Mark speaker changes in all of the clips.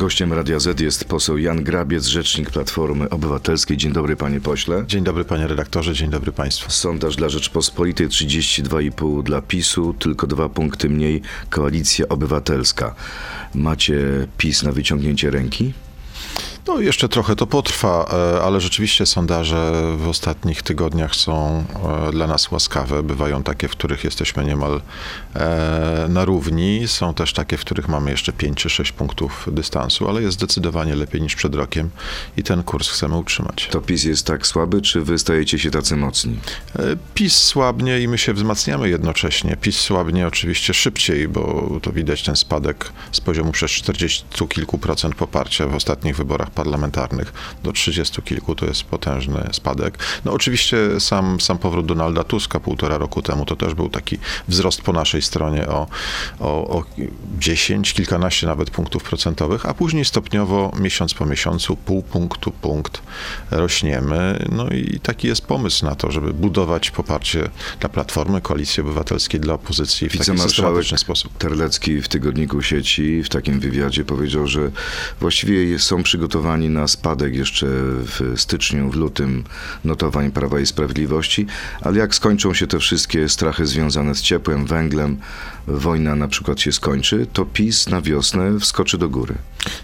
Speaker 1: Gościem Radia Z jest poseł Jan Grabiec, rzecznik Platformy Obywatelskiej. Dzień dobry panie pośle.
Speaker 2: Dzień dobry panie redaktorze, dzień dobry państwu.
Speaker 1: Sondaż dla Rzeczpospolitej 32,5 dla PiSu, tylko dwa punkty mniej Koalicja Obywatelska. Macie PiS na wyciągnięcie ręki?
Speaker 2: No jeszcze trochę to potrwa, e, ale rzeczywiście sondaże w ostatnich tygodniach są e, dla nas łaskawe. Bywają takie, w których jesteśmy niemal e, na równi. Są też takie, w których mamy jeszcze 5 czy 6 punktów dystansu, ale jest zdecydowanie lepiej niż przed rokiem i ten kurs chcemy utrzymać.
Speaker 1: To PiS jest tak słaby, czy wy stajecie się tacy mocni?
Speaker 2: PiS słabnie i my się wzmacniamy jednocześnie. PiS słabnie oczywiście szybciej, bo to widać ten spadek z poziomu przez 40 kilku procent poparcia w ostatnich wyborach parlamentarnych do 30 kilku, to jest potężny spadek. No oczywiście sam, sam powrót Donalda Tuska półtora roku temu to też był taki wzrost po naszej stronie o, o, o 10, kilkanaście nawet punktów procentowych, a później stopniowo miesiąc po miesiącu, pół punktu, punkt rośniemy. No i taki jest pomysł na to, żeby budować poparcie dla Platformy, Koalicji Obywatelskiej, dla opozycji w taki systematyczny sposób.
Speaker 1: Terlecki w tygodniku sieci w takim wywiadzie powiedział, że właściwie są przygotowani na spadek jeszcze w styczniu, w lutym notowań Prawa i Sprawiedliwości, ale jak skończą się te wszystkie strachy związane z ciepłem, węglem, wojna na przykład się skończy, to PiS na wiosnę wskoczy do góry.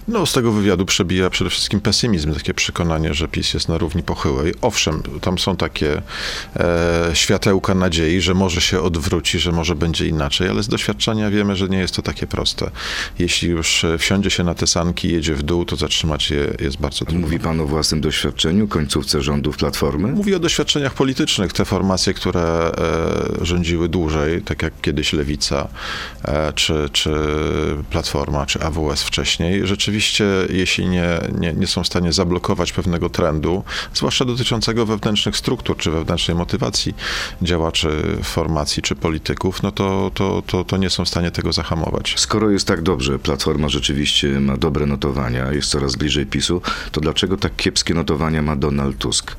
Speaker 2: No, z tego wywiadu przebija przede wszystkim pesymizm, takie przekonanie, że PiS jest na równi pochyłej. Owszem, tam są takie e, światełka nadziei, że może się odwróci, że może będzie inaczej, ale z doświadczenia wiemy, że nie jest to takie proste. Jeśli już wsiądzie się na te sanki i jedzie w dół, to zatrzymać je jest bardzo trudno.
Speaker 1: Mówi pan o własnym doświadczeniu, końcówce rządów Platformy?
Speaker 2: Mówi o doświadczeniach politycznych. Te formacje, które e, rządziły dłużej, tak jak kiedyś Lewica, e, czy, czy Platforma, czy AWS wcześniej, rzeczywiście, jeśli nie, nie, nie są w stanie zablokować pewnego trendu, zwłaszcza dotyczącego wewnętrznych struktur, czy wewnętrznej motywacji działaczy formacji, czy polityków, no to, to, to, to nie są w stanie tego zahamować.
Speaker 1: Skoro jest tak dobrze, Platforma rzeczywiście ma dobre notowania, jest coraz bliżej PiSu, to dlaczego tak kiepskie notowania ma Donald Tusk?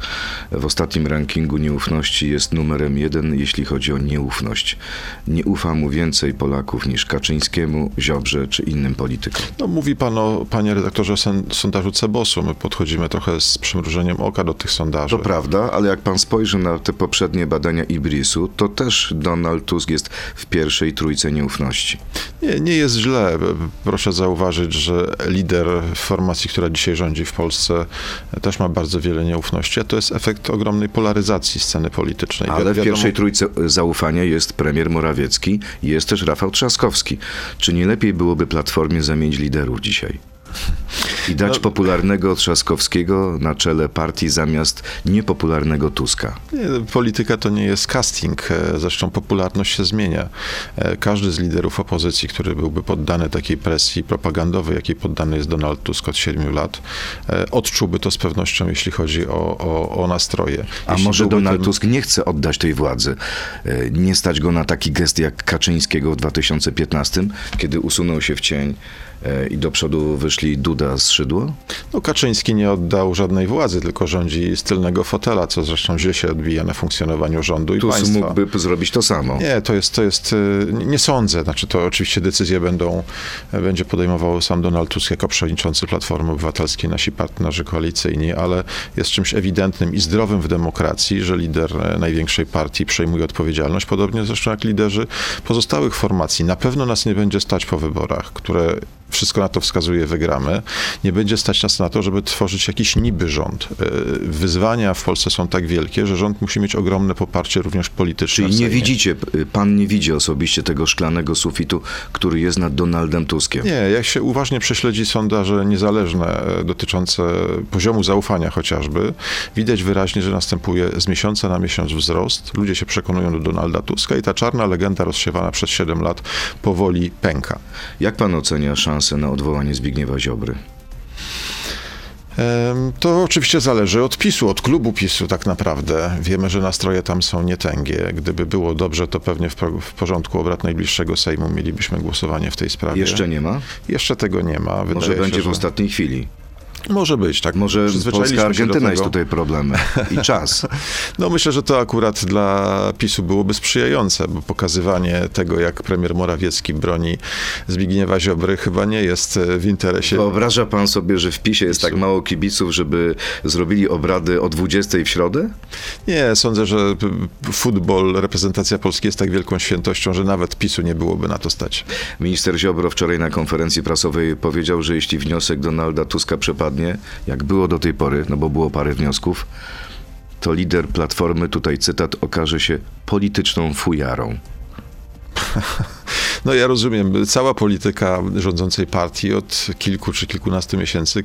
Speaker 1: W ostatnim rankingu nieufności jest numerem jeden, jeśli chodzi o nieufność. Nie ufa mu więcej Polaków niż Kaczyńskiemu, Ziobrze czy innym politykom.
Speaker 2: No, mówi pan o, panie redaktorze, o sondażu Cebosu. My podchodzimy trochę z przymrużeniem oka do tych sondaży.
Speaker 1: To prawda, ale jak pan spojrzy na te poprzednie badania Ibrisu, to też Donald Tusk jest w pierwszej trójce nieufności.
Speaker 2: Nie, nie jest źle. Proszę zauważyć, że lider formacji, która dzisiaj rządzi w Polsce, też ma bardzo wiele nieufności, a to jest efekt ogromnej polaryzacji sceny politycznej.
Speaker 1: Ale w pierwszej trójce zaufania jest premier Morawiecki, jest też Rafał Trzaskowski. Czy nie lepiej byłoby Platformie zamienić liderów dzisiaj? I dać no, popularnego Trzaskowskiego na czele partii zamiast niepopularnego Tuska.
Speaker 2: Polityka to nie jest casting, e, zresztą popularność się zmienia. E, każdy z liderów opozycji, który byłby poddany takiej presji propagandowej, jakiej poddany jest Donald Tusk od siedmiu lat, e, odczułby to z pewnością, jeśli chodzi o, o, o nastroje.
Speaker 1: A
Speaker 2: jeśli
Speaker 1: może Donald tym... Tusk nie chce oddać tej władzy? Nie stać go na taki gest jak Kaczyńskiego w 2015, kiedy usunął się w cień i do przodu wyszli Duda z Szydło?
Speaker 2: No Kaczyński nie oddał żadnej władzy, tylko rządzi z tylnego fotela, co zresztą źle się odbija na funkcjonowaniu rządu i
Speaker 1: Tusk
Speaker 2: państwa.
Speaker 1: mógłby zrobić to samo.
Speaker 2: Nie, to jest, to jest, nie sądzę, znaczy to oczywiście decyzje będą, będzie podejmował sam Donald Tusk jako przewodniczący Platformy Obywatelskiej, nasi partnerzy koalicyjni, ale jest czymś ewidentnym i zdrowym w demokracji, że lider największej partii przejmuje odpowiedzialność, podobnie zresztą jak liderzy pozostałych formacji. Na pewno nas nie będzie stać po wyborach, które wszystko na to wskazuje, wygramy. Nie będzie stać nas na to, żeby tworzyć jakiś niby rząd. E, wyzwania w Polsce są tak wielkie, że rząd musi mieć ogromne poparcie również polityczne.
Speaker 1: Czyli nie widzicie, pan nie widzi osobiście tego szklanego sufitu, który jest nad Donaldem Tuskiem?
Speaker 2: Nie, jak się uważnie prześledzi sondaże niezależne e, dotyczące poziomu zaufania chociażby, widać wyraźnie, że następuje z miesiąca na miesiąc wzrost. Ludzie się przekonują do Donalda Tuska i ta czarna legenda rozsiewana przez 7 lat powoli pęka.
Speaker 1: Jak pan ocenia szansę na odwołanie Zbigniewa Ziobry?
Speaker 2: To oczywiście zależy od PiSu, od klubu PiSu tak naprawdę. Wiemy, że nastroje tam są nietęgie. Gdyby było dobrze, to pewnie w, porządku obrad najbliższego Sejmu mielibyśmy głosowanie w tej sprawie.
Speaker 1: Jeszcze nie ma?
Speaker 2: Jeszcze tego nie ma.
Speaker 1: Wydaje Może się, będzie że... w ostatniej chwili.
Speaker 2: Może być, tak.
Speaker 1: Może Polska, Argentyna jest tutaj problemem i czas.
Speaker 2: No myślę, że to akurat dla PiSu byłoby sprzyjające, bo pokazywanie tego, jak premier Morawiecki broni Zbigniewa Ziobry chyba nie jest e, w interesie
Speaker 1: Wyobraża pan sobie, że w PiSie jest tak mało kibiców, żeby zrobili obrady o 20 w środę?
Speaker 2: Nie, sądzę, że futbol, reprezentacja Polski jest tak wielką świętością, że nawet PiSu nie byłoby na to stać.
Speaker 1: Minister Ziobro wczoraj na konferencji prasowej powiedział, że jeśli wniosek Donalda Tuska jak było do tej pory, no bo było parę wniosków, to lider Platformy, tutaj cytat, okaże się polityczną fujarą.
Speaker 2: No ja rozumiem, cała polityka rządzącej partii od kilku czy kilkunastu miesięcy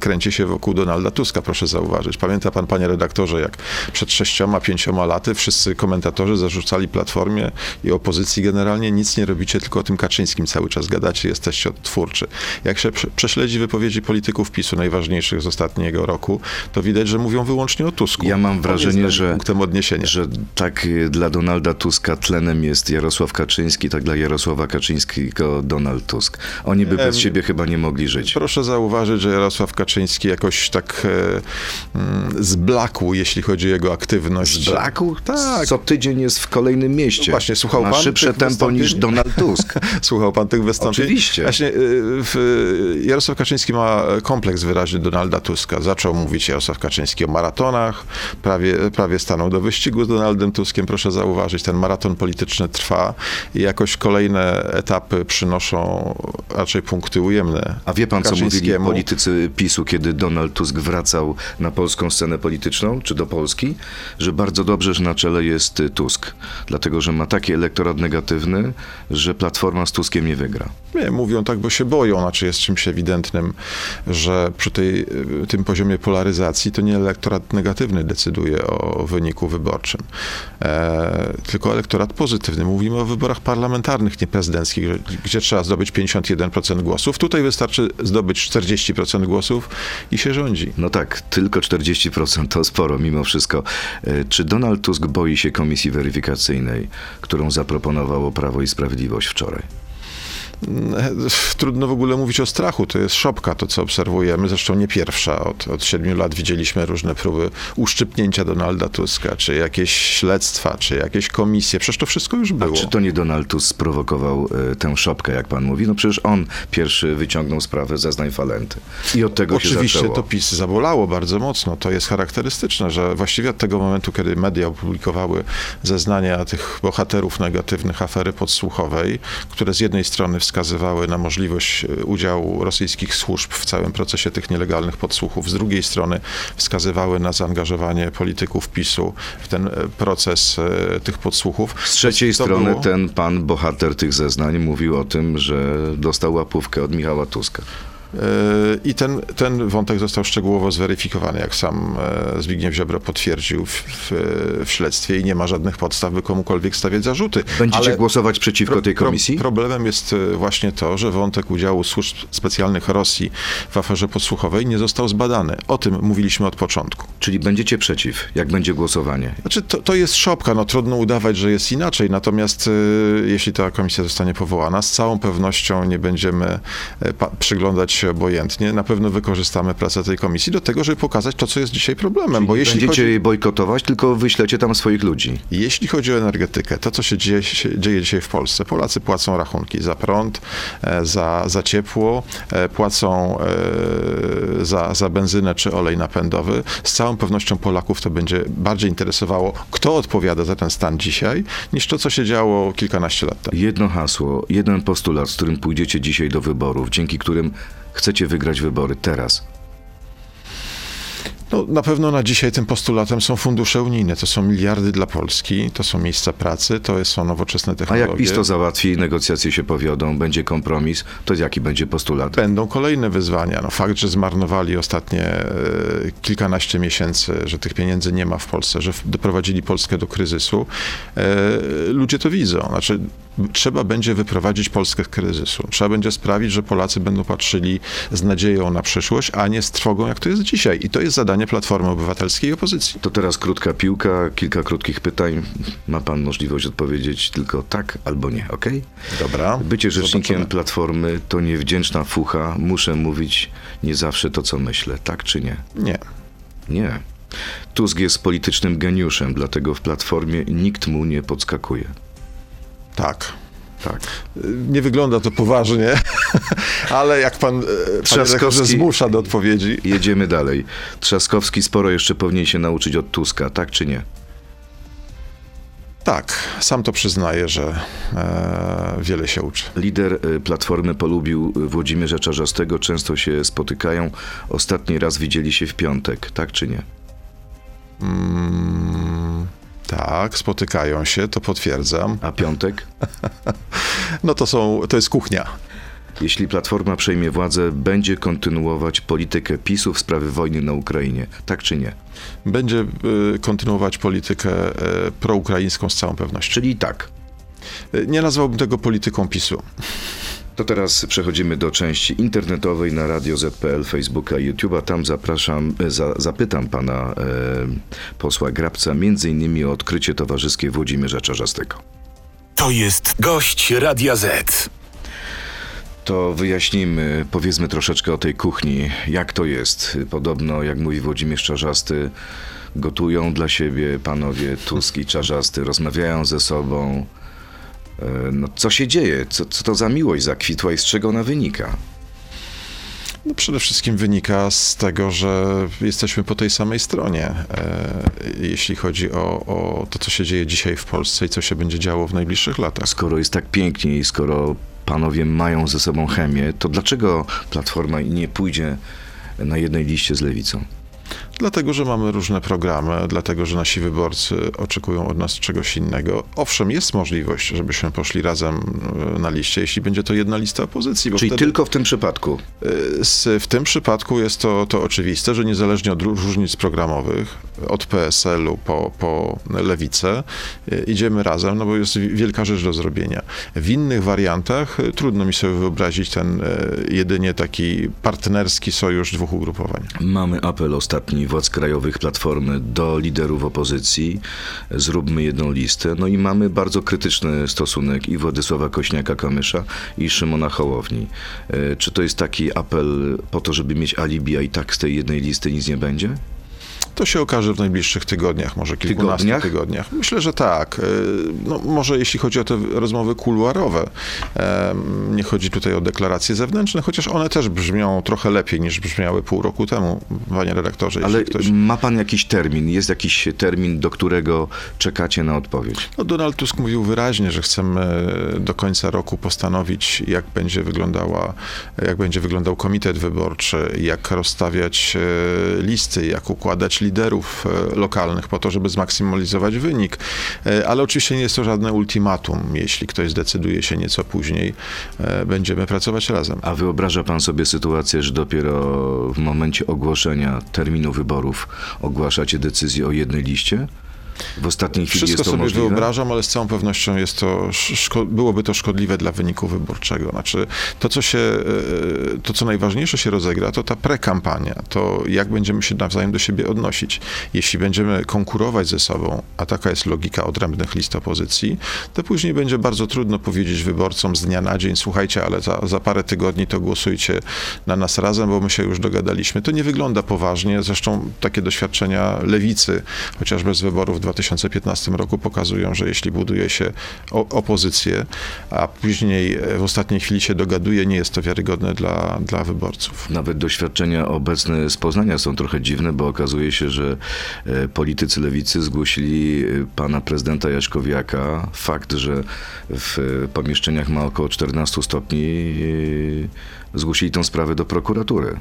Speaker 2: kręci się wokół Donalda Tuska, proszę zauważyć. Pamięta pan, panie redaktorze, jak przed sześcioma, pięcioma laty wszyscy komentatorzy zarzucali Platformie i opozycji generalnie nic nie robicie, tylko o tym Kaczyńskim cały czas gadacie, jesteście odtwórczy. Jak się prze- prześledzi wypowiedzi polityków PiSu najważniejszych z ostatniego roku, to widać, że mówią wyłącznie o Tusku.
Speaker 1: Ja mam wrażenie, że, że tak y, dla Donalda Tuska tlenem jest Jarosław Kaczyński, tak dla Jarosława Kaczyńskiego Donald Tusk. Oni by bez siebie chyba nie mogli żyć.
Speaker 2: Proszę zauważyć, że Jarosław Kaczyński jakoś tak e, mm, zblakł, jeśli chodzi o jego aktywność.
Speaker 1: Blaku?
Speaker 2: Tak.
Speaker 1: Co tydzień jest w kolejnym mieście.
Speaker 2: No właśnie, słuchał
Speaker 1: Ma
Speaker 2: pan
Speaker 1: szybsze tempo niż Donald Tusk.
Speaker 2: Słuchał pan tych wystąpień?
Speaker 1: Oczywiście.
Speaker 2: Właśnie, y, w, Jarosław Kaczyński ma kompleks wyraźny Donalda Tuska. Zaczął mówić Jarosław Kaczyński o maratonach, prawie, prawie stanął do wyścigu z Donaldem Tuskiem. Proszę zauważyć, ten maraton polityczny trwa i jakoś kolejne etapy przynoszą raczej punkty ujemne.
Speaker 1: A wie pan, co mówili politycy PiSu, kiedy Donald Tusk wracał na polską scenę polityczną, czy do Polski? Że bardzo dobrze, że na czele jest Tusk. Dlatego, że ma taki elektorat negatywny, że Platforma z Tuskiem nie wygra.
Speaker 2: Nie, mówią tak, bo się boją, znaczy jest czymś ewidentnym, że przy tej, y, tym poziomie polaryzacji to nie elektorat negatywny decyduje o wyniku wyborczym, e, tylko elektorat pozytywny. Mówimy o wyborach parlamentarnych, nie prezydenckich, gdzie trzeba zdobyć 51% głosów. Tutaj wystarczy zdobyć 40% głosów i się rządzi.
Speaker 1: No tak, tylko 40% to sporo mimo wszystko. Y, Czy Donald Tusk boi się komisji weryfikacyjnej, którą zaproponowało Prawo i Sprawiedliwość wczoraj?
Speaker 2: Trudno w ogóle mówić o strachu, to jest szopka, to co obserwujemy, zresztą nie pierwsza. Od, od siedmiu lat widzieliśmy różne próby uszczypnięcia Donalda Tuska, czy jakieś śledztwa, czy jakieś komisje, przecież to wszystko już
Speaker 1: A
Speaker 2: było.
Speaker 1: czy to nie Donald Tusk sprowokował y, tę szopkę, jak pan mówi? No przecież on pierwszy wyciągnął sprawę zeznań Falenty. I od tego się
Speaker 2: Oczywiście
Speaker 1: zaczęło.
Speaker 2: to PiS zabolało bardzo mocno. To jest charakterystyczne, że właściwie od tego momentu, kiedy media opublikowały zeznania tych bohaterów negatywnych afery podsłuchowej, które z jednej strony wskazywały na możliwość e, udziału rosyjskich służb w całym procesie tych nielegalnych podsłuchów, z drugiej strony wskazywały na zaangażowanie polityków PiSu w ten e, proces e, tych podsłuchów.
Speaker 1: Z trzeciej
Speaker 2: To
Speaker 1: strony
Speaker 2: było-
Speaker 1: ten pan, bohater tych zeznań, mówił o tym, że dostał łapówkę od Michała Tuska.
Speaker 2: I ten, ten wątek został szczegółowo zweryfikowany, jak sam e, Zbigniew Ziobro potwierdził w, w, w śledztwie i nie ma żadnych podstaw, by komukolwiek stawiać zarzuty.
Speaker 1: Będziecie
Speaker 2: Ale
Speaker 1: głosować przeciwko tej
Speaker 2: pro-
Speaker 1: komisji?
Speaker 2: Problemem jest e, właśnie to, że wątek udziału służb specjalnych Rosji w aferze podsłuchowej nie został zbadany. O tym mówiliśmy od początku.
Speaker 1: Czyli będziecie przeciw, jak będzie głosowanie.
Speaker 2: Znaczy, to, to jest szopka, no trudno udawać, że jest inaczej, natomiast y, jeśli ta komisja zostanie powołana, z całą pewnością nie będziemy e, przyglądać się obojętnie. Na pewno wykorzystamy pracę tej komisji do tego, żeby pokazać to, co jest dzisiaj problemem, bo jeśli
Speaker 1: Będziecie
Speaker 2: chodzi,
Speaker 1: jej bojkotować, tylko wyślecie tam swoich ludzi.
Speaker 2: jeśli chodzi o energetykę, to, co się dzieje, się dzieje dzisiaj w Polsce, Polacy płacą rachunki za prąd, e, za, za ciepło, e, płacą e, za, za benzynę czy olej napędowy. Z całą pewnością Polaków to będzie bardziej interesowało, kto odpowiada za ten stan dzisiaj, niż to, co się działo kilkanaście lat temu.
Speaker 1: Jedno hasło, jeden postulat, z którym pójdziecie dzisiaj do wyborów, dzięki którym chcecie wygrać wybory teraz.
Speaker 2: No, na pewno na dzisiaj tym postulatem są fundusze unijne. To są miliardy dla Polski, to są miejsca pracy, to są nowoczesne
Speaker 1: A
Speaker 2: technologie.
Speaker 1: jak PiS to załatwi, negocjacje się powiodą, będzie kompromis, to jaki będzie postulat?
Speaker 2: Będą kolejne wyzwania. No, fakt, że zmarnowali ostatnie e, kilkanaście miesięcy, że tych pieniędzy nie ma w Polsce, że doprowadzili Polskę do kryzysu, e, ludzie to widzą. Znaczy, trzeba będzie wyprowadzić Polskę z kryzysu. Trzeba będzie sprawić, że Polacy będą patrzyli z nadzieją na przyszłość, a nie z trwogą, jak to jest dzisiaj. I to jest zadanie Platformy Obywatelskiej i opozycji.
Speaker 1: To teraz krótka piłka, kilka krótkich pytań. Ma pan możliwość odpowiedzieć tylko tak albo nie, ok?
Speaker 2: Dobra.
Speaker 1: Bycie rzecznikiem
Speaker 2: Zobaczymy.
Speaker 1: Platformy to niewdzięczna fucha. Muszę mówić nie zawsze to, co myślę. Tak czy nie?
Speaker 2: Nie.
Speaker 1: Nie. Tusk jest politycznym geniuszem, dlatego w Platformie nikt mu nie podskakuje.
Speaker 2: Tak.
Speaker 1: Tak.
Speaker 2: Nie wygląda to poważnie, ale jak pan, e,
Speaker 1: Trzaskowski-
Speaker 2: zmusza do odpowiedzi.
Speaker 1: Jedziemy dalej. Trzaskowski sporo jeszcze powinien się nauczyć od Tuska, tak czy nie?
Speaker 2: Tak, sam to przyznaję, że e, wiele się uczy.
Speaker 1: Lider y, Platformy polubił Włodzimierza Czarzastego, często się spotykają. Ostatni raz widzieli się w piątek, tak czy nie?
Speaker 2: Mm, tak, spotykają się, to potwierdzam.
Speaker 1: A piątek?
Speaker 2: No to są, to jest kuchnia.
Speaker 1: Jeśli Platforma przejmie władzę, będzie kontynuować politykę PiSu w sprawie wojny na Ukrainie, tak czy nie?
Speaker 2: Będzie y, kontynuować politykę y, proukraińską z całą pewnością.
Speaker 1: Czyli tak.
Speaker 2: Y, Nie nazwałbym tego polityką PiSu.
Speaker 1: To teraz przechodzimy do części internetowej na Radio ZPL, Facebooka i YouTube'a. Tam zapraszam, e, za, zapytam pana e, posła Grabca między innymi o odkrycie towarzyskie Włodzimierza Czarzastego.
Speaker 3: To jest gość Radia Z.
Speaker 1: To wyjaśnijmy, powiedzmy troszeczkę o tej kuchni. Jak to jest? Podobno, jak mówi Włodzimierz Czarzasty, gotują dla siebie panowie Tusk i Czarzasty, rozmawiają ze sobą. E, No, co się dzieje? Co, co to za miłość zakwitła i z czego ona wynika?
Speaker 2: No przede wszystkim wynika z tego, że jesteśmy po tej samej stronie, e, jeśli chodzi o, o to, co się dzieje dzisiaj w Polsce i co się będzie działo w najbliższych latach.
Speaker 1: Skoro jest tak pięknie i skoro panowie mają ze sobą chemię, to dlaczego Platforma nie pójdzie na jednej liście z Lewicą?
Speaker 2: Dlatego, że mamy różne programy, dlatego, że nasi wyborcy oczekują od nas czegoś innego. Owszem, jest możliwość, żebyśmy poszli razem e, na liście, jeśli będzie to jedna lista opozycji.
Speaker 1: Czyli
Speaker 2: wtedy,
Speaker 1: tylko w tym przypadku.
Speaker 2: e, w tym przypadku jest to, to oczywiste, że niezależnie od ró- różnic programowych, od PSL-u po, po lewicę, e, idziemy razem, no bo jest wi- wielka rzecz do zrobienia. W innych wariantach trudno mi sobie wyobrazić ten jedynie taki partnerski sojusz dwóch ugrupowań.
Speaker 1: Mamy apel ostatni władz krajowych Platformy do liderów opozycji. Zróbmy jedną listę. No i mamy bardzo krytyczny stosunek i Władysława Kośniaka-Kamysza i Szymona Hołowni. E, Czy to jest taki apel po to, żeby mieć alibi, a i tak z tej jednej listy nic nie będzie?
Speaker 2: To się okaże w najbliższych tygodniach, może kilkunastu
Speaker 1: Tygodniach?
Speaker 2: tygodniach. Myślę, że tak. E, No, może jeśli chodzi o te rozmowy kuluarowe, nie chodzi tutaj o deklaracje zewnętrzne, chociaż one też brzmią trochę lepiej niż brzmiały pół roku temu, panie redaktorze.
Speaker 1: Ale
Speaker 2: ktoś...
Speaker 1: ma pan jakiś termin? Jest jakiś termin, do którego czekacie na odpowiedź?
Speaker 2: No, Donald Tusk mówił wyraźnie, że chcemy do końca roku postanowić, jak będzie wyglądała, jak będzie wyglądał komitet wyborczy, jak rozstawiać e, listy, jak układać liderów e, lokalnych po to, żeby zmaksymalizować wynik. E, Ale oczywiście nie jest to żadne ultimatum. Jeśli ktoś zdecyduje się nieco później, e, będziemy pracować razem.
Speaker 1: A wyobraża pan sobie sytuację, że dopiero w momencie ogłoszenia terminu wyborów ogłaszacie decyzję o jednej liście? W ostatniej chwili
Speaker 2: Wszystko
Speaker 1: jest to
Speaker 2: sobie
Speaker 1: możliwe?
Speaker 2: wyobrażam, ale z całą pewnością jest to, byłoby to szkodliwe dla wyniku wyborczego. Znaczy, to co się, e, to co najważniejsze się rozegra, to ta prekampania, to jak będziemy się nawzajem do siebie odnosić. Jeśli będziemy konkurować ze sobą, a taka jest logika odrębnych list opozycji, to później będzie bardzo trudno powiedzieć wyborcom z dnia na dzień, słuchajcie, ale za, za parę tygodni to głosujcie na nas razem, bo my się już dogadaliśmy. To nie wygląda poważnie. Zresztą takie doświadczenia lewicy, chociażby z wyborów 2015 roku pokazują, że jeśli buduje się opozycję, a później e, w ostatniej chwili się dogaduje, nie jest to wiarygodne dla, dla wyborców.
Speaker 1: Nawet doświadczenia obecne z Poznania są trochę dziwne, bo okazuje się, że e, politycy lewicy zgłosili e, pana prezydenta Jaśkowiaka fakt, że w pomieszczeniach ma około 14 stopni, zgłosili tą sprawę do prokuratury.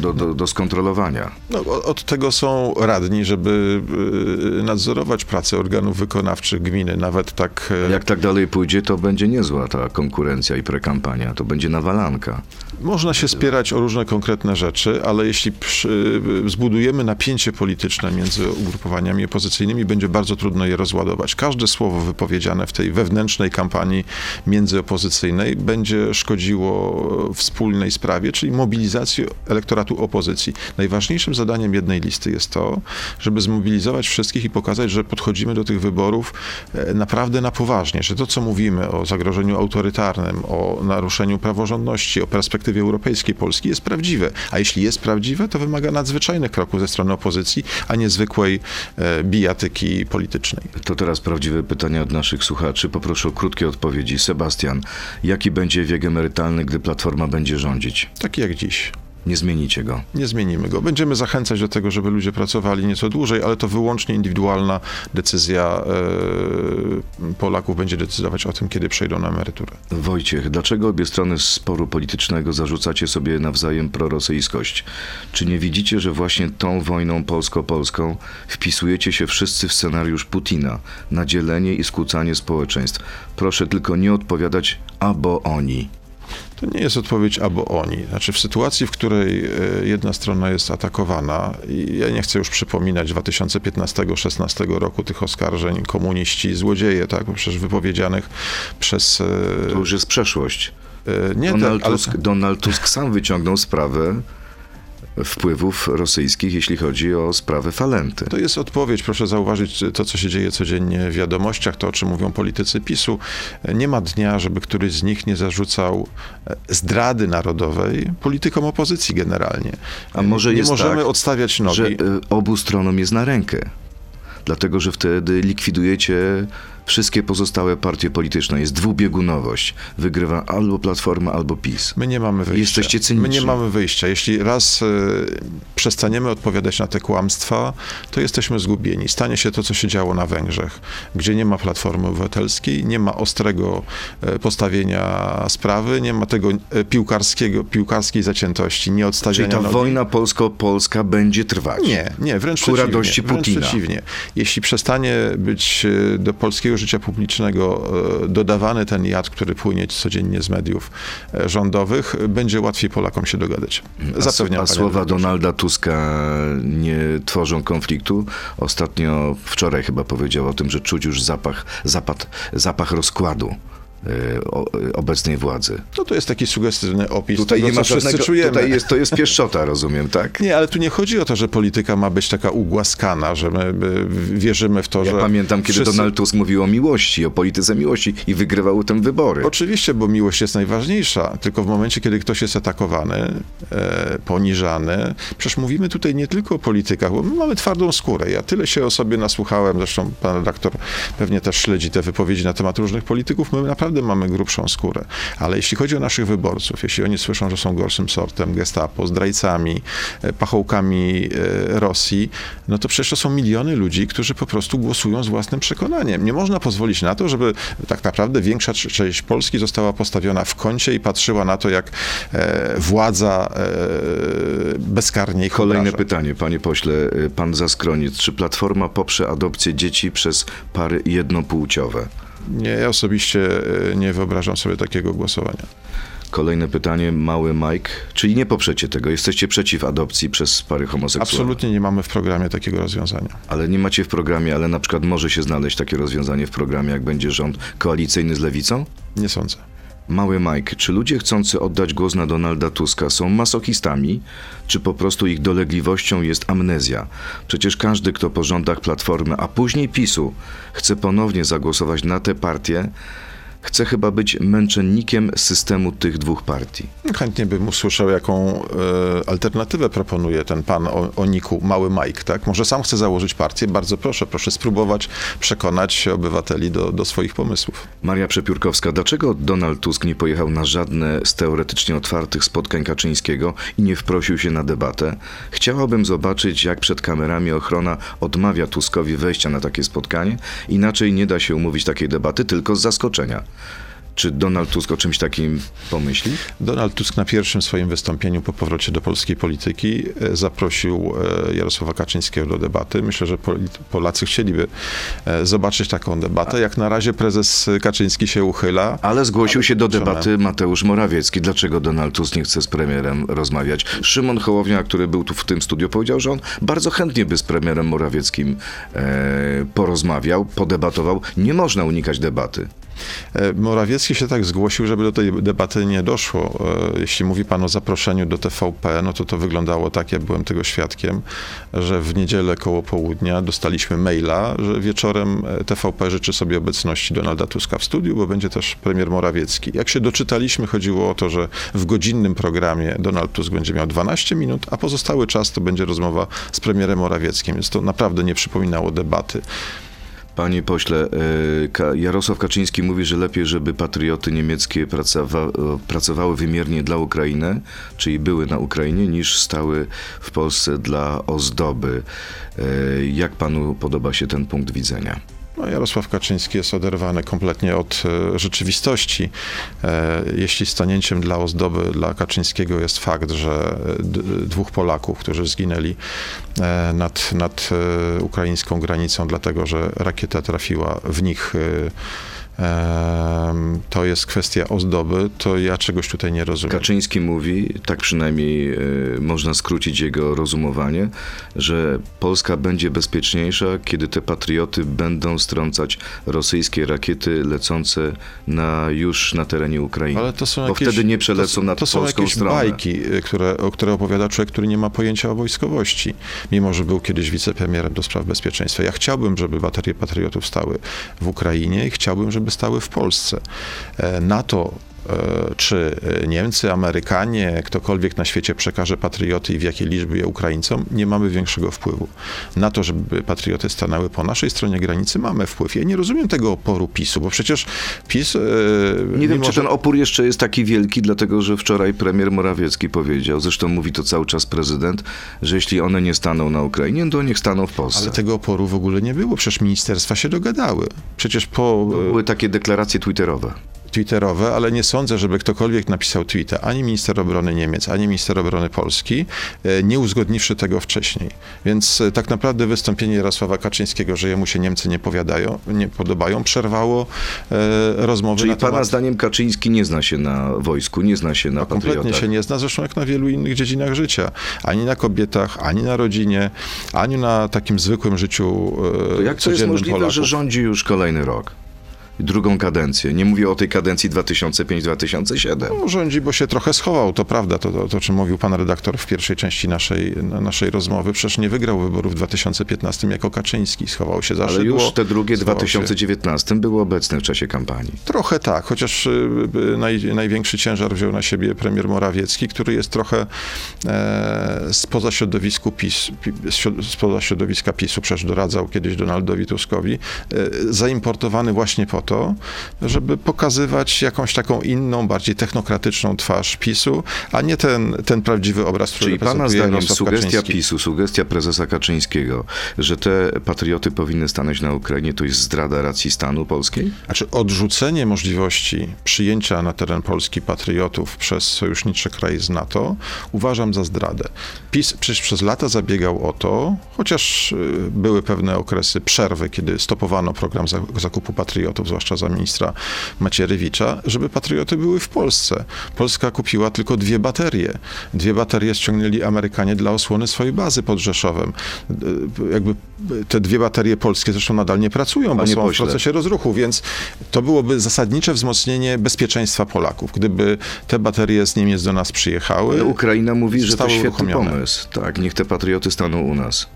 Speaker 1: Do, do, do, skontrolowania.
Speaker 2: No, od tego są radni, żeby y, nadzorować pracę organów wykonawczych gminy, nawet tak... e,
Speaker 1: Jak tak dalej pójdzie, to będzie niezła ta konkurencja i prekampania. To będzie nawalanka.
Speaker 2: Można się spierać o różne konkretne rzeczy, ale jeśli przy, zbudujemy napięcie polityczne między ugrupowaniami opozycyjnymi, będzie bardzo trudno je rozładować. Każde słowo wypowiedziane w tej wewnętrznej kampanii międzyopozycyjnej będzie szkodziło wspólnej sprawie, czyli mobilizacji elektoratu opozycji. Najważniejszym zadaniem jednej listy jest to, żeby zmobilizować wszystkich i pokazać, że podchodzimy do tych wyborów e, naprawdę na poważnie, że to, co mówimy o zagrożeniu autorytarnym, o naruszeniu praworządności, o perspektywie europejskiej Polski jest prawdziwe. A jeśli jest prawdziwe, to wymaga nadzwyczajnych kroków ze strony opozycji, a nie zwykłej e, bijatyki politycznej.
Speaker 1: To teraz prawdziwe pytania od naszych słuchaczy. Poproszę o krótkie odpowiedzi. Sebastian, jaki będzie wiek emerytalny, gdy Platforma będzie rządzić?
Speaker 2: Taki jak dziś.
Speaker 1: Nie zmienicie go.
Speaker 2: Nie zmienimy go. Będziemy zachęcać do tego, żeby ludzie pracowali nieco dłużej, ale to wyłącznie indywidualna decyzja e, Polaków będzie decydować o tym, kiedy przejdą na emeryturę.
Speaker 1: Wojciech, dlaczego obie strony sporu politycznego zarzucacie sobie nawzajem prorosyjskość? Czy nie widzicie, że właśnie tą wojną polsko-polską wpisujecie się wszyscy w scenariusz Putina na dzielenie i skłócanie społeczeństw? Proszę tylko nie odpowiadać albo oni.
Speaker 2: To nie jest odpowiedź albo oni. Znaczy w sytuacji, w której e, jedna strona jest atakowana, i ja nie chcę już przypominać 2015-16 roku tych oskarżeń, komuniści, złodzieje, tak, przecież wypowiedzianych przez... e,
Speaker 1: To już jest przeszłość.
Speaker 2: e, nie
Speaker 1: Donald,
Speaker 2: te, ale,
Speaker 1: Tusk, Donald Tusk sam wyciągnął sprawę wpływów rosyjskich, jeśli chodzi o sprawę Falenty.
Speaker 2: To jest odpowiedź, proszę zauważyć to, co się dzieje codziennie w wiadomościach, to o czym mówią politycy PiSu. Nie ma dnia, żeby któryś z nich nie zarzucał e, zdrady narodowej politykom opozycji generalnie.
Speaker 1: A może
Speaker 2: nie
Speaker 1: jest
Speaker 2: możemy
Speaker 1: tak,
Speaker 2: odstawiać nogi.
Speaker 1: że y, obu stronom jest na rękę. Dlatego, że wtedy likwidujecie wszystkie pozostałe partie polityczne. Jest dwubiegunowość. Wygrywa albo Platforma, albo PiS.
Speaker 2: My nie mamy wyjścia.
Speaker 1: Jesteście cyniczni.
Speaker 2: My nie mamy wyjścia. Jeśli raz e, przestaniemy odpowiadać na te kłamstwa, to jesteśmy zgubieni. Stanie się to, co się działo na Węgrzech, gdzie nie ma Platformy Obywatelskiej, nie ma ostrego e, postawienia sprawy, nie ma tego e, piłkarskiego, piłkarskiej zaciętości, nie
Speaker 1: Czyli
Speaker 2: odstawiania
Speaker 1: ta
Speaker 2: nogi.
Speaker 1: wojna polsko-polska będzie trwać.
Speaker 2: Nie, nie, wręcz
Speaker 1: Ku
Speaker 2: przeciwnie.
Speaker 1: radości
Speaker 2: wręcz
Speaker 1: Putina.
Speaker 2: przeciwnie. Jeśli przestanie być do polskiego życia publicznego e, dodawany ten jad, który płynie codziennie z mediów e, rządowych, będzie łatwiej Polakom się dogadać. Zapewniam
Speaker 1: a słowa. Donalda Tuska nie tworzą konfliktu. Ostatnio, wczoraj chyba powiedział o tym, że czuć już zapach, zapad, zapach rozkładu obecnej władzy.
Speaker 2: No to jest taki sugestywny opis
Speaker 1: Tutaj
Speaker 2: tego,
Speaker 1: nie ma
Speaker 2: co wszyscy
Speaker 1: żadnego,
Speaker 2: czujemy.
Speaker 1: tutaj jest, to jest pieszczota, rozumiem, tak?
Speaker 2: Nie, ale tu nie chodzi o to, że polityka ma być taka ugłaskana, że my my wierzymy w to,
Speaker 1: Ja
Speaker 2: że
Speaker 1: pamiętam, kiedy
Speaker 2: wszyscy...
Speaker 1: Donald Tusk mówił o miłości, o polityce miłości i wygrywał tym wybory.
Speaker 2: Oczywiście, bo miłość jest najważniejsza, tylko w momencie, kiedy ktoś jest atakowany, e, poniżany, przecież mówimy tutaj nie tylko o politykach, bo my mamy twardą skórę. Ja tyle się o sobie nasłuchałem, zresztą pan redaktor pewnie też śledzi te wypowiedzi na temat różnych polityków, my naprawdę mamy grubszą skórę. Ale jeśli chodzi o naszych wyborców, jeśli oni słyszą, że są gorszym sortem, gestapo, zdrajcami, e, pachołkami e, Rosji, no to przecież to są miliony ludzi, którzy po prostu głosują z własnym przekonaniem. Nie można pozwolić na to, żeby tak naprawdę większa cz- część Polski została postawiona w kącie i patrzyła na to, jak e, władza bezkarnie ich
Speaker 1: Kolejne
Speaker 2: obraża.
Speaker 1: pytanie, panie pośle, pan Zaskroniec. Czy Platforma poprze adopcję dzieci przez pary jednopłciowe?
Speaker 2: Nie, ja osobiście e, nie wyobrażam sobie takiego głosowania.
Speaker 1: Kolejne pytanie, mały Mike. Czyli nie poprzecie tego? Jesteście przeciw adopcji przez pary homoseksualne?
Speaker 2: Absolutnie nie mamy w programie takiego rozwiązania.
Speaker 1: Ale nie macie w programie, ale na przykład może się znaleźć takie rozwiązanie w programie, jak będzie rząd koalicyjny z lewicą?
Speaker 2: Nie sądzę.
Speaker 1: Mały Mike, czy ludzie chcący oddać głos na Donalda Tuska są masochistami, czy po prostu ich dolegliwością jest amnezja? Przecież każdy, kto po rządach Platformy, a później PiSu, chce ponownie zagłosować na tę partię, chce chyba być męczennikiem systemu tych dwóch partii.
Speaker 2: Chętnie bym usłyszał, jaką e, alternatywę proponuje ten pan o, o niku Mały Mike, tak? Może sam chce założyć partię? Bardzo proszę, proszę spróbować przekonać obywateli do, do swoich pomysłów.
Speaker 1: Maria Przepiórkowska, dlaczego Donald Tusk nie pojechał na żadne z teoretycznie otwartych spotkań Kaczyńskiego i nie wprosił się na debatę? Chciałabym zobaczyć, jak przed kamerami ochrona odmawia Tuskowi wejścia na takie spotkanie. Inaczej nie da się umówić takiej debaty, tylko z zaskoczenia. Czy Donald Tusk o czymś takim pomyśli?
Speaker 2: Donald Tusk na pierwszym swoim wystąpieniu po powrocie do polskiej polityki e, zaprosił e, Jarosława Kaczyńskiego do debaty. Myślę, że Pol- Polacy chcieliby e, zobaczyć taką debatę. Jak na razie prezes Kaczyński się uchyla.
Speaker 1: Ale zgłosił się do debaty Mateusz Morawiecki. Dlaczego Donald Tusk nie chce z premierem rozmawiać? Szymon Hołownia, który był tu w tym studiu, powiedział, że on bardzo chętnie by z premierem Morawieckim porozmawiał, podebatował. Nie można unikać debaty.
Speaker 2: E, Morawiecki się tak zgłosił, żeby do tej debaty nie doszło. E, Jeśli mówi pan o zaproszeniu do TVP, no to to wyglądało tak, ja byłem tego świadkiem, że w niedzielę koło południa dostaliśmy maila, że wieczorem e, TVP życzy sobie obecności Donalda Tuska w studiu, bo będzie też premier Morawiecki. Jak się doczytaliśmy, chodziło o to, że w godzinnym programie Donald Tusk będzie miał 12 minut, a pozostały czas to będzie rozmowa z premierem Morawieckim, więc to naprawdę nie przypominało debaty.
Speaker 1: Panie pośle, e, Jarosław Kaczyński mówi, że lepiej, żeby patrioty niemieckie pracowa- pracowały wymiernie dla Ukrainy, czyli były na Ukrainie, niż stały w Polsce dla ozdoby. E, Jak panu podoba się ten punkt widzenia?
Speaker 2: No, Jarosław Kaczyński jest oderwany kompletnie od e, rzeczywistości. E, jeśli stanięciem dla ozdoby dla Kaczyńskiego jest fakt, że d- dwóch Polaków, którzy zginęli e, nad, nad e, ukraińską granicą, dlatego że rakieta trafiła w nich, e, to jest kwestia ozdoby, to ja czegoś tutaj nie rozumiem.
Speaker 1: Kaczyński mówi, tak przynajmniej e, można skrócić jego rozumowanie, że Polska będzie bezpieczniejsza, kiedy te patrioty będą strącać rosyjskie rakiety lecące na, już na terenie Ukrainy.
Speaker 2: Ale to są
Speaker 1: Bo
Speaker 2: jakieś,
Speaker 1: wtedy nie przelecą
Speaker 2: to,
Speaker 1: nad
Speaker 2: to są
Speaker 1: polską
Speaker 2: jakieś
Speaker 1: stronę.
Speaker 2: bajki, y, które, o które opowiada człowiek, który nie ma pojęcia o wojskowości, mimo że był kiedyś wicepremierem do spraw bezpieczeństwa. Ja chciałbym, żeby baterie patriotów stały w Ukrainie i chciałbym, żeby stały w Polsce. E, NATO czy e, Niemcy, Amerykanie, ktokolwiek na świecie przekaże patrioty i w jakiej liczbie je Ukraińcom, nie mamy większego wpływu. Na to, żeby patrioty stanęły po naszej stronie granicy, mamy wpływ. Ja nie rozumiem tego oporu PiSu, bo przecież PiS... e,
Speaker 1: Nie wiem, czy ten opór jeszcze jest taki wielki, dlatego że wczoraj premier Morawiecki powiedział, zresztą mówi to cały czas prezydent, że jeśli one nie staną na Ukrainie, to niech staną w Polsce.
Speaker 2: Ale tego oporu w ogóle nie było. Przecież ministerstwa się dogadały. Przecież po e,
Speaker 1: Były takie deklaracje twitterowe.
Speaker 2: Twitterowe, ale nie sądzę, żeby ktokolwiek napisał tweeta, ani minister obrony Niemiec, ani minister obrony Polski, e, nie uzgodniwszy tego wcześniej. Więc e, tak naprawdę wystąpienie Jarosława Kaczyńskiego, że jemu się Niemcy nie, powiadają, nie podobają, przerwało e, rozmowy
Speaker 1: Czyli
Speaker 2: na
Speaker 1: pana
Speaker 2: temat...
Speaker 1: zdaniem Kaczyński nie zna się na wojsku, nie zna się na
Speaker 2: Kompletnie
Speaker 1: patriotach.
Speaker 2: się nie zna, zresztą jak na wielu innych dziedzinach życia. Ani na kobietach, ani na rodzinie, ani na takim zwykłym życiu e,
Speaker 1: To jak to jest możliwe,
Speaker 2: Polaków.
Speaker 1: że rządzi już kolejny rok? Drugą kadencję. Nie mówię o tej kadencji 2005-2007.
Speaker 2: No, rządzi, bo się trochę schował, to prawda, to, to, to czym mówił pan redaktor w pierwszej części naszej, na- naszej rozmowy. Przecież nie wygrał wyborów w 2015 jako Kaczyński, schował się za
Speaker 1: Ale
Speaker 2: szydło.
Speaker 1: już te drugie w
Speaker 2: schował się-
Speaker 1: 2019 były obecne w czasie kampanii.
Speaker 2: Trochę tak, chociaż y, y, naj, największy ciężar wziął na siebie premier Morawiecki, który jest trochę e, spoza, środowisku PiS, spoza środowiska PiSu, przecież doradzał kiedyś Donaldowi Tuskowi, e, zaimportowany właśnie po to, żeby pokazywać jakąś taką inną, bardziej technokratyczną twarz PiSu, a nie ten, ten prawdziwy obraz, który
Speaker 1: Czyli pana zdaniem sugestia
Speaker 2: Kaczyński.
Speaker 1: PiSu, sugestia prezesa Kaczyńskiego, że te patrioty powinny stanąć na Ukrainie, to jest zdrada racji stanu polskiej?
Speaker 2: Znaczy odrzucenie możliwości przyjęcia na teren Polski patriotów przez sojusznicze kraje z NATO uważam za zdradę. PiS przecież przez lata zabiegał o to, chociaż y, były pewne okresy przerwy, kiedy stopowano program za- zakupu patriotów, zwłaszcza za ministra Macierewicza, żeby patrioty były w Polsce. Polska kupiła tylko dwie baterie. Dwie baterie ściągnęli Amerykanie dla osłony swojej bazy pod Rzeszowem. Y, Jakby te dwie baterie polskie zresztą nadal nie pracują, bo
Speaker 1: Panie
Speaker 2: są w
Speaker 1: pośle.
Speaker 2: procesie rozruchu, więc to byłoby zasadnicze wzmocnienie bezpieczeństwa Polaków. Gdyby te baterie z Niemiec do nas przyjechały,
Speaker 1: Ale Ukraina mówi, że to świetny
Speaker 2: uruchomione.
Speaker 1: pomysł. Tak, niech te patrioty staną u nas.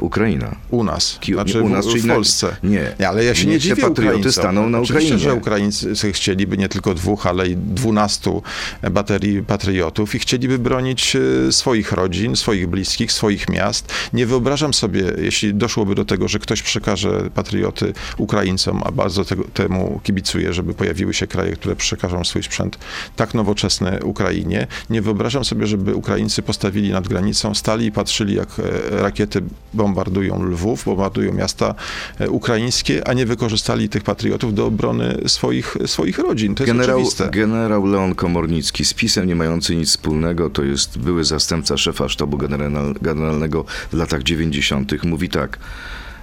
Speaker 1: Ukraina.
Speaker 2: u nas,
Speaker 1: Ki-
Speaker 2: znaczy
Speaker 1: u nas,
Speaker 2: w,
Speaker 1: czyli
Speaker 2: w
Speaker 1: na-
Speaker 2: Polsce.
Speaker 1: nie.
Speaker 2: ale ja się nie
Speaker 1: te
Speaker 2: dziwię
Speaker 1: patrioty
Speaker 2: Ukraińcom.
Speaker 1: staną na
Speaker 2: Oczywiście,
Speaker 1: Ukrainie.
Speaker 2: że Ukraińcy chcieliby nie tylko dwóch, ale i dwunastu baterii patriotów i chcieliby bronić e, swoich rodzin, swoich bliskich, swoich miast. Nie wyobrażam sobie, jeśli doszłoby do tego, że ktoś przekaże patrioty Ukraińcom, a bardzo tego, temu kibicuję, żeby pojawiły się kraje, które przekażą swój sprzęt tak nowoczesny Ukrainie. Nie wyobrażam sobie, żeby Ukraińcy postawili nad granicą, stali i patrzyli, jak e, rakiety bombardują Lwów, bombardują miasta e, ukraińskie, a nie wykorzystali tych patriotów do obrony swoich, swoich rodzin. To jest
Speaker 1: Generał, generał Leon Komornicki z PiSem nie mający nic wspólnego, to jest były zastępca szefa sztabu general, generalnego w latach 90. Mówi tak,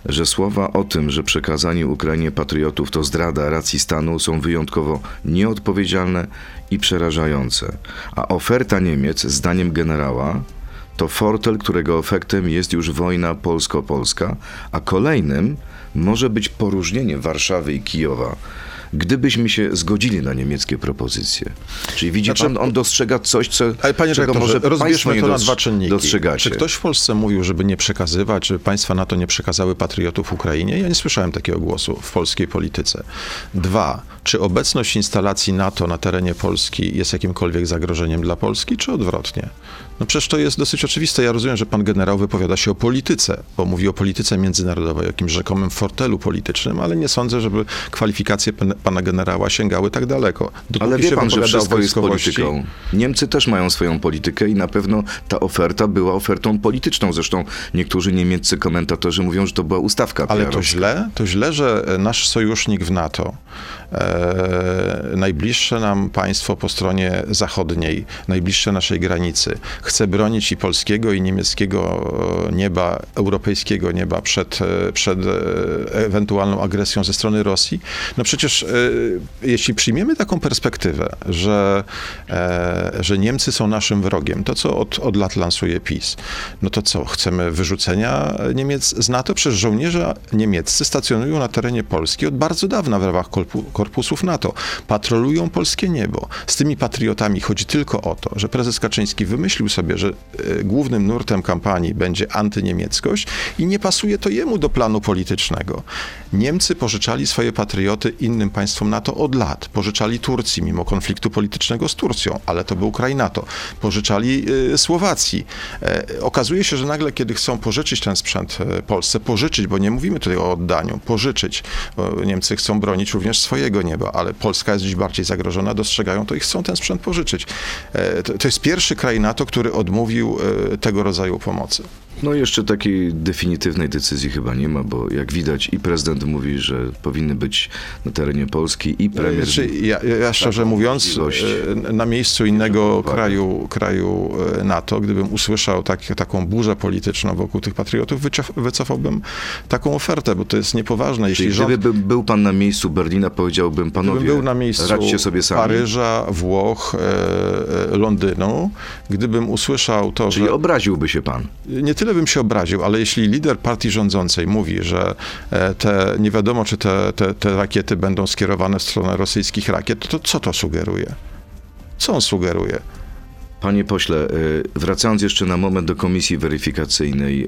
Speaker 1: że słowa o tym, że przekazanie Ukrainie patriotów to zdrada racji stanu są wyjątkowo nieodpowiedzialne i przerażające. A oferta Niemiec, zdaniem generała, to fortel, którego efektem jest już wojna polsko-polska, a kolejnym może być poróżnienie Warszawy i Kijowa. Gdybyśmy się zgodzili na niemieckie propozycje. Czyli widzi
Speaker 2: Znaczy-
Speaker 1: pan, on dostrzega coś, co,
Speaker 2: Ale panie
Speaker 1: czego może
Speaker 2: rozbierzmy to na dwa czynniki.
Speaker 1: dostrzegacie.
Speaker 2: Czy ktoś w Polsce mówił, żeby nie przekazywać, żeby państwa NATO nie przekazały patriotów Ukrainie? Ja nie słyszałem takiego głosu w polskiej polityce. Dwa, czy obecność instalacji NATO na terenie Polski jest jakimkolwiek zagrożeniem dla Polski, czy odwrotnie? No przecież to jest dosyć oczywiste. Ja rozumiem, że pan generał wypowiada się o polityce, bo mówi o polityce międzynarodowej, o jakimś rzekomym fortelu politycznym, ale nie sądzę, żeby kwalifikacje pan- pana generała sięgały tak daleko. Dopóki
Speaker 1: Ale wie pan, że wszystko jest polityką. Niemcy też mają swoją politykę i na pewno ta oferta była ofertą polityczną. Zresztą niektórzy niemieccy komentatorzy mówią, że to była ustawka
Speaker 2: Ale to źle, to źle, że nasz sojusznik w NATO, e, najbliższe nam państwo po stronie zachodniej, najbliższe naszej granicy, chce bronić i polskiego, i niemieckiego nieba, europejskiego nieba przed, e, przed e, ewentualną agresją ze strony Rosji. No przecież e, jeśli przyjmiemy taką perspektywę, że, e, że Niemcy są naszym wrogiem, to co od, od lat lansuje PiS, no to co, chcemy wyrzucenia Niemiec z NATO? Przecież żołnierze niemieccy stacjonują na terenie Polski od bardzo dawna w ramach korpu, korpusów NATO. Patrolują polskie niebo. Z tymi patriotami chodzi tylko o to, że prezes Kaczyński wymyślił sobie, że e, głównym nurtem kampanii będzie antyniemieckość i nie pasuje to jemu do planu politycznego. Niemcy pożyczali swoje patrioty innym państwom NATO od lat. Pożyczali Turcji, mimo konfliktu politycznego z Turcją, ale to był kraj NATO. Pożyczali y, Słowacji. E, okazuje się, że nagle, kiedy chcą pożyczyć ten sprzęt e, Polsce, pożyczyć, bo nie mówimy tutaj o oddaniu, pożyczyć, bo Niemcy chcą bronić również swojego nieba, ale Polska jest dziś bardziej zagrożona, dostrzegają to i chcą ten sprzęt pożyczyć. E, to jest pierwszy kraj NATO, który odmówił e, tego rodzaju pomocy.
Speaker 1: No jeszcze takiej definitywnej decyzji chyba nie ma, bo jak widać i prezydent mówi, że powinny być na terenie Polski i premier...
Speaker 2: Znaczy, ja, ja szczerze mówiąc, e, na miejscu innego kraju, kraju e, NATO, gdybym usłyszał tak, taką burzę polityczną wokół tych patriotów, wycof, wycofałbym taką ofertę, bo to jest niepoważne. Jeśli
Speaker 1: Czyli
Speaker 2: rząd,
Speaker 1: gdyby by- był pan na miejscu Berlina, powiedziałbym panowie,
Speaker 2: był na miejscu
Speaker 1: radźcie sobie sami.
Speaker 2: Paryża, Włoch, e, e, Londynu, gdybym usłyszał to,
Speaker 1: Czyli
Speaker 2: że...
Speaker 1: obraziłby się pan.
Speaker 2: Nie tyle bym się obraził, ale jeśli lider partii rządzącej mówi, że e, te, nie wiadomo, czy te, te, te rakiety będą skierowane w stronę rosyjskich rakiet, to, co to sugeruje? Co on sugeruje?
Speaker 1: Panie pośle, e, wracając jeszcze na moment do komisji weryfikacyjnej, e,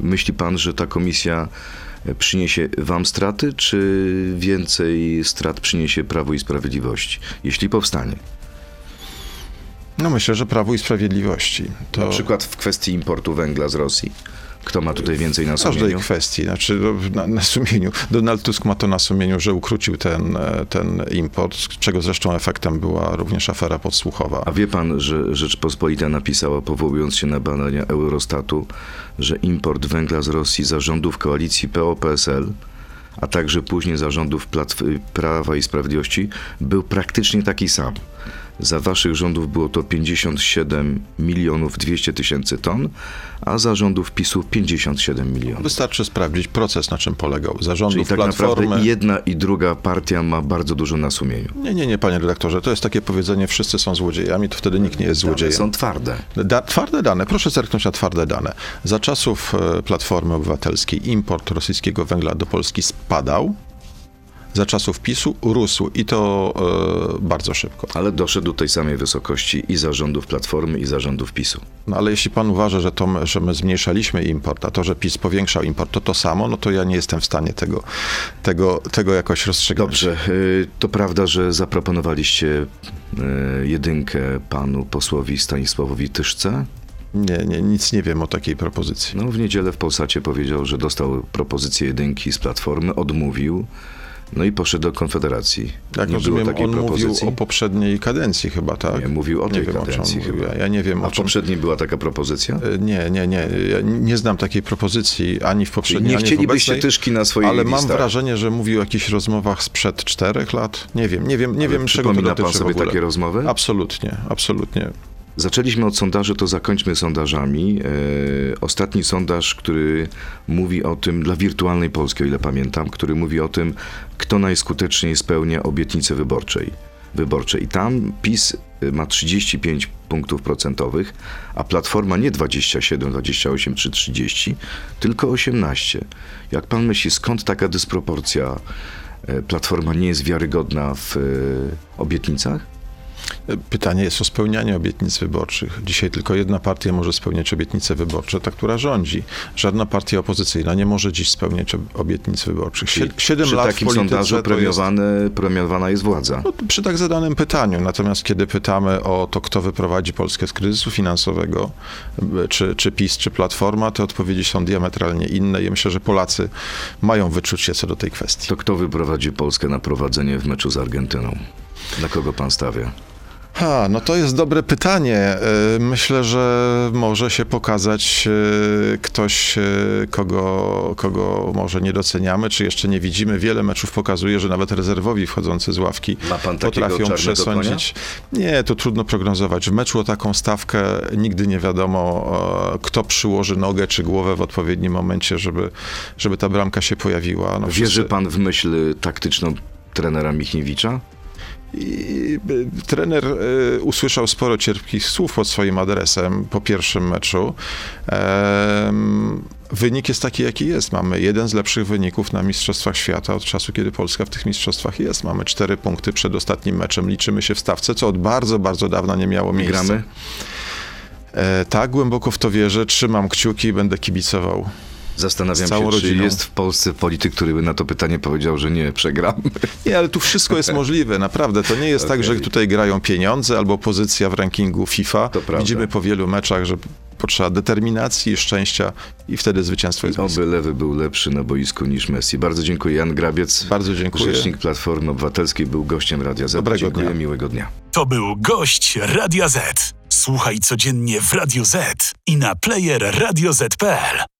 Speaker 1: myśli pan, że ta komisja przyniesie wam straty, czy więcej strat przyniesie Prawo i Sprawiedliwości, jeśli powstanie?
Speaker 2: No myślę, że Prawo i Sprawiedliwości. To
Speaker 1: Na przykład w kwestii importu węgla z Rosji. Kto ma tutaj więcej na
Speaker 2: w każdej
Speaker 1: sumieniu?
Speaker 2: kwestii, znaczy no, na, na sumieniu. Donald Tusk ma to na sumieniu, że ukrócił ten, e, ten import, czego zresztą efektem była również afera podsłuchowa.
Speaker 1: A wie pan, że Rzeczpospolita napisała, powołując się na badania Eurostatu, że import węgla z Rosji za rządów koalicji PO-PSL, a także później za rządów Platf- Prawa i Sprawiedliwości, był praktycznie taki sam. Za waszych rządów było to 57 milionów 200 tysięcy ton, a za rządów PiSu 57 milionów.
Speaker 2: Wystarczy sprawdzić proces, na czym polegał. Zarządów
Speaker 1: Czyli tak
Speaker 2: Platformy...
Speaker 1: naprawdę jedna i druga partia ma bardzo dużo na sumieniu.
Speaker 2: Nie, nie, nie, panie redaktorze, to jest takie powiedzenie, wszyscy są złodziejami, to wtedy nikt nie jest złodziejem.
Speaker 1: Są twarde.
Speaker 2: Da, twarde dane, proszę zerknąć na twarde dane. Za czasów e, Platformy Obywatelskiej import rosyjskiego węgla do Polski spadał, za czasów PiSu rósł i to e, bardzo szybko.
Speaker 1: Ale doszedł do tej samej wysokości i zarządów Platformy, i zarządów PiSu.
Speaker 2: No ale jeśli pan uważa, że, to, my- że my zmniejszaliśmy import, a to, że PiS powiększał import, to to samo, no to ja nie jestem w stanie tego, tego, tego jakoś rozstrzygnąć.
Speaker 1: Dobrze, y, to prawda, że zaproponowaliście y, jedynkę panu posłowi Stanisławowi Tyszce?
Speaker 2: Nie, nie, nic nie wiem o takiej propozycji.
Speaker 1: No w niedzielę w Polsacie powiedział, że dostał propozycję jedynki z Platformy, odmówił. No i poszedł do Konfederacji.
Speaker 2: Jak
Speaker 1: nie
Speaker 2: rozumiem,
Speaker 1: było takiej
Speaker 2: on
Speaker 1: propozycji.
Speaker 2: mówił o poprzedniej kadencji chyba, tak?
Speaker 1: Nie, mówił o
Speaker 2: nie
Speaker 1: tej
Speaker 2: wiem, o
Speaker 1: kadencji
Speaker 2: mówił.
Speaker 1: chyba.
Speaker 2: Ja, nie wiem,
Speaker 1: A
Speaker 2: o czym...
Speaker 1: poprzedniej była taka propozycja?
Speaker 2: E, Nie, nie, nie. Ja nie znam takiej propozycji ani w
Speaker 1: Czyli
Speaker 2: poprzedniej,
Speaker 1: nie
Speaker 2: ani w
Speaker 1: chcielibyście
Speaker 2: obecnej,
Speaker 1: tyszki na swoich
Speaker 2: Ale mam
Speaker 1: listach.
Speaker 2: wrażenie, że mówił o jakichś rozmowach sprzed czterech lat. Nie wiem, nie wiem, nie
Speaker 1: Ale
Speaker 2: wiem czego to dotyczy
Speaker 1: pan sobie takie rozmowy?
Speaker 2: Absolutnie, absolutnie.
Speaker 1: Zaczęliśmy od sondaży, to zakończmy sondażami. E, ostatni sondaż, który mówi o tym, dla wirtualnej Polski, o ile pamiętam, który mówi o tym, kto najskuteczniej spełnia obietnice wyborczej. wyborcze. I tam PiS y, ma 35 punktów procentowych, a Platforma nie 27, 28 czy 30, tylko 18. Jak pan myśli, skąd taka dysproporcja? E, Platforma nie jest wiarygodna w e, obietnicach?
Speaker 2: Pytanie jest o spełnianie obietnic wyborczych. Dzisiaj tylko jedna partia może spełniać obietnice wyborcze, ta, która rządzi. Żadna partia opozycyjna nie może dziś spełniać ob- obietnic wyborczych. Sie- Siedem
Speaker 1: Przy
Speaker 2: lat
Speaker 1: takim
Speaker 2: w
Speaker 1: sondażu
Speaker 2: to jest,
Speaker 1: premiowana jest władza.
Speaker 2: no, przy tak zadanym pytaniu. Natomiast kiedy pytamy o to, kto wyprowadzi Polskę z kryzysu finansowego, czy, czy PiS, czy Platforma, te odpowiedzi są diametralnie inne i myślę, że Polacy mają wyczucie co do tej kwestii.
Speaker 1: To kto wyprowadzi Polskę na prowadzenie w meczu z Argentyną? Na kogo pan stawia?
Speaker 2: Ha, no to jest dobre pytanie. E, Myślę, że może się pokazać e, ktoś, e, kogo, kogo może nie doceniamy, czy jeszcze nie widzimy. Wiele meczów pokazuje, że nawet rezerwowi wchodzący z ławki potrafią przesądzić. Nie, to trudno prognozować. W meczu o taką stawkę nigdy nie wiadomo, kto przyłoży nogę czy głowę w odpowiednim momencie, żeby, żeby ta bramka się pojawiła. No,
Speaker 1: Wierzy
Speaker 2: wszyscy-
Speaker 1: pan w myśl taktyczną trenera Michniewicza?
Speaker 2: I trener y, usłyszał sporo cierpkich słów pod swoim adresem po pierwszym meczu. Wynik jest taki, jaki jest. Mamy jeden z lepszych wyników na Mistrzostwach Świata od czasu, kiedy Polska w tych mistrzostwach jest. Mamy cztery punkty przed ostatnim meczem. Liczymy się w stawce, co od bardzo, bardzo dawna nie miało miejsca.
Speaker 1: gramy?
Speaker 2: E, tak, głęboko w to wierzę. Trzymam kciuki i będę kibicował.
Speaker 1: Zastanawiam się, czy
Speaker 2: rodziną.
Speaker 1: jest w Polsce polityk, który by na to pytanie powiedział, że nie, przegramy.
Speaker 2: Nie, ale tu wszystko jest możliwe, naprawdę. To nie jest tak,
Speaker 1: Okej.
Speaker 2: że tutaj grają pieniądze albo pozycja w rankingu FIFA.
Speaker 1: To prawda.
Speaker 2: Widzimy po wielu meczach, że potrzeba determinacji i szczęścia i wtedy zwycięstwo jest bliskie.
Speaker 1: Oby lewy był lepszy na boisku niż Messi. Bardzo dziękuję. Jan Grabiec,
Speaker 2: Bardzo dziękuję.
Speaker 1: rzecznik Platformy Obywatelskiej, był gościem Radia Z.
Speaker 2: Dobrego
Speaker 1: Dziękuję,
Speaker 2: dnia.
Speaker 1: miłego dnia.
Speaker 3: To był gość Radia Z. Słuchaj codziennie w Radio Z i na player radioz.pl.